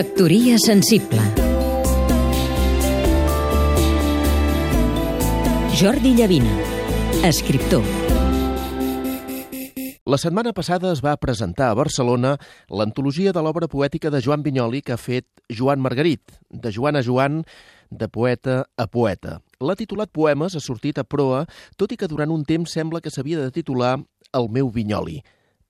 Factoria sensible Jordi Llavina, escriptor La setmana passada es va presentar a Barcelona l'antologia de l'obra poètica de Joan Vinyoli que ha fet Joan Margarit, de Joan a Joan, de poeta a poeta. L'ha titulat Poemes, ha sortit a proa, tot i que durant un temps sembla que s'havia de titular El meu Vinyoli.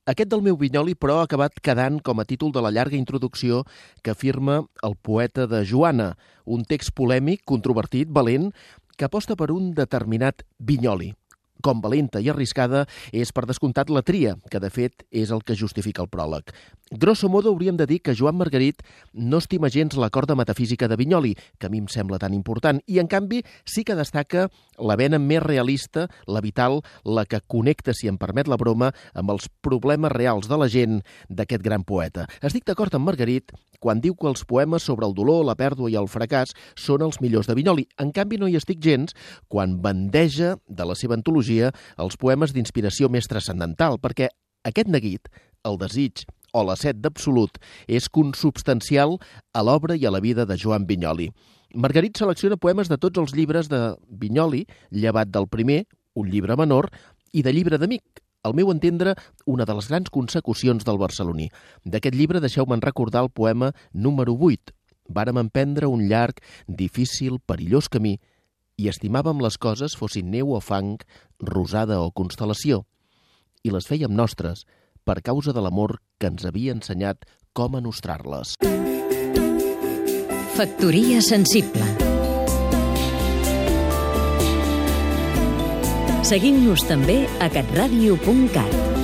Aquest del meu Vinyoli, però, ha acabat quedant com a títol de la llarga introducció que afirma el poeta de Joana, un text polèmic, controvertit, valent, que aposta per un determinat Vinyoli com valenta i arriscada és per descomptat la tria, que de fet és el que justifica el pròleg. Grosso modo hauríem de dir que Joan Margarit no estima gens la corda metafísica de Vinyoli, que a mi em sembla tan important, i en canvi sí que destaca la vena més realista, la vital, la que connecta, si em permet la broma, amb els problemes reals de la gent d'aquest gran poeta. Estic d'acord amb Margarit quan diu que els poemes sobre el dolor, la pèrdua i el fracàs són els millors de Vinyoli. En canvi, no hi estic gens quan bandeja de la seva antologia els poemes d'inspiració més transcendental, perquè aquest neguit, el desig, o la set d'absolut és consubstancial a l'obra i a la vida de Joan Vinyoli. Margarit selecciona poemes de tots els llibres de Vinyoli, llevat del primer, un llibre menor, i de llibre d'amic, al meu entendre, una de les grans consecucions del barceloní. D'aquest llibre deixeu-me'n recordar el poema número 8. Vàrem emprendre un llarg, difícil, perillós camí i estimàvem les coses fossin neu o fang, rosada o constel·lació, i les fèiem nostres, per causa de l'amor que ens havia ensenyat com a nostrar-les. Factoria sensible Seguim-nos també a catradio.cat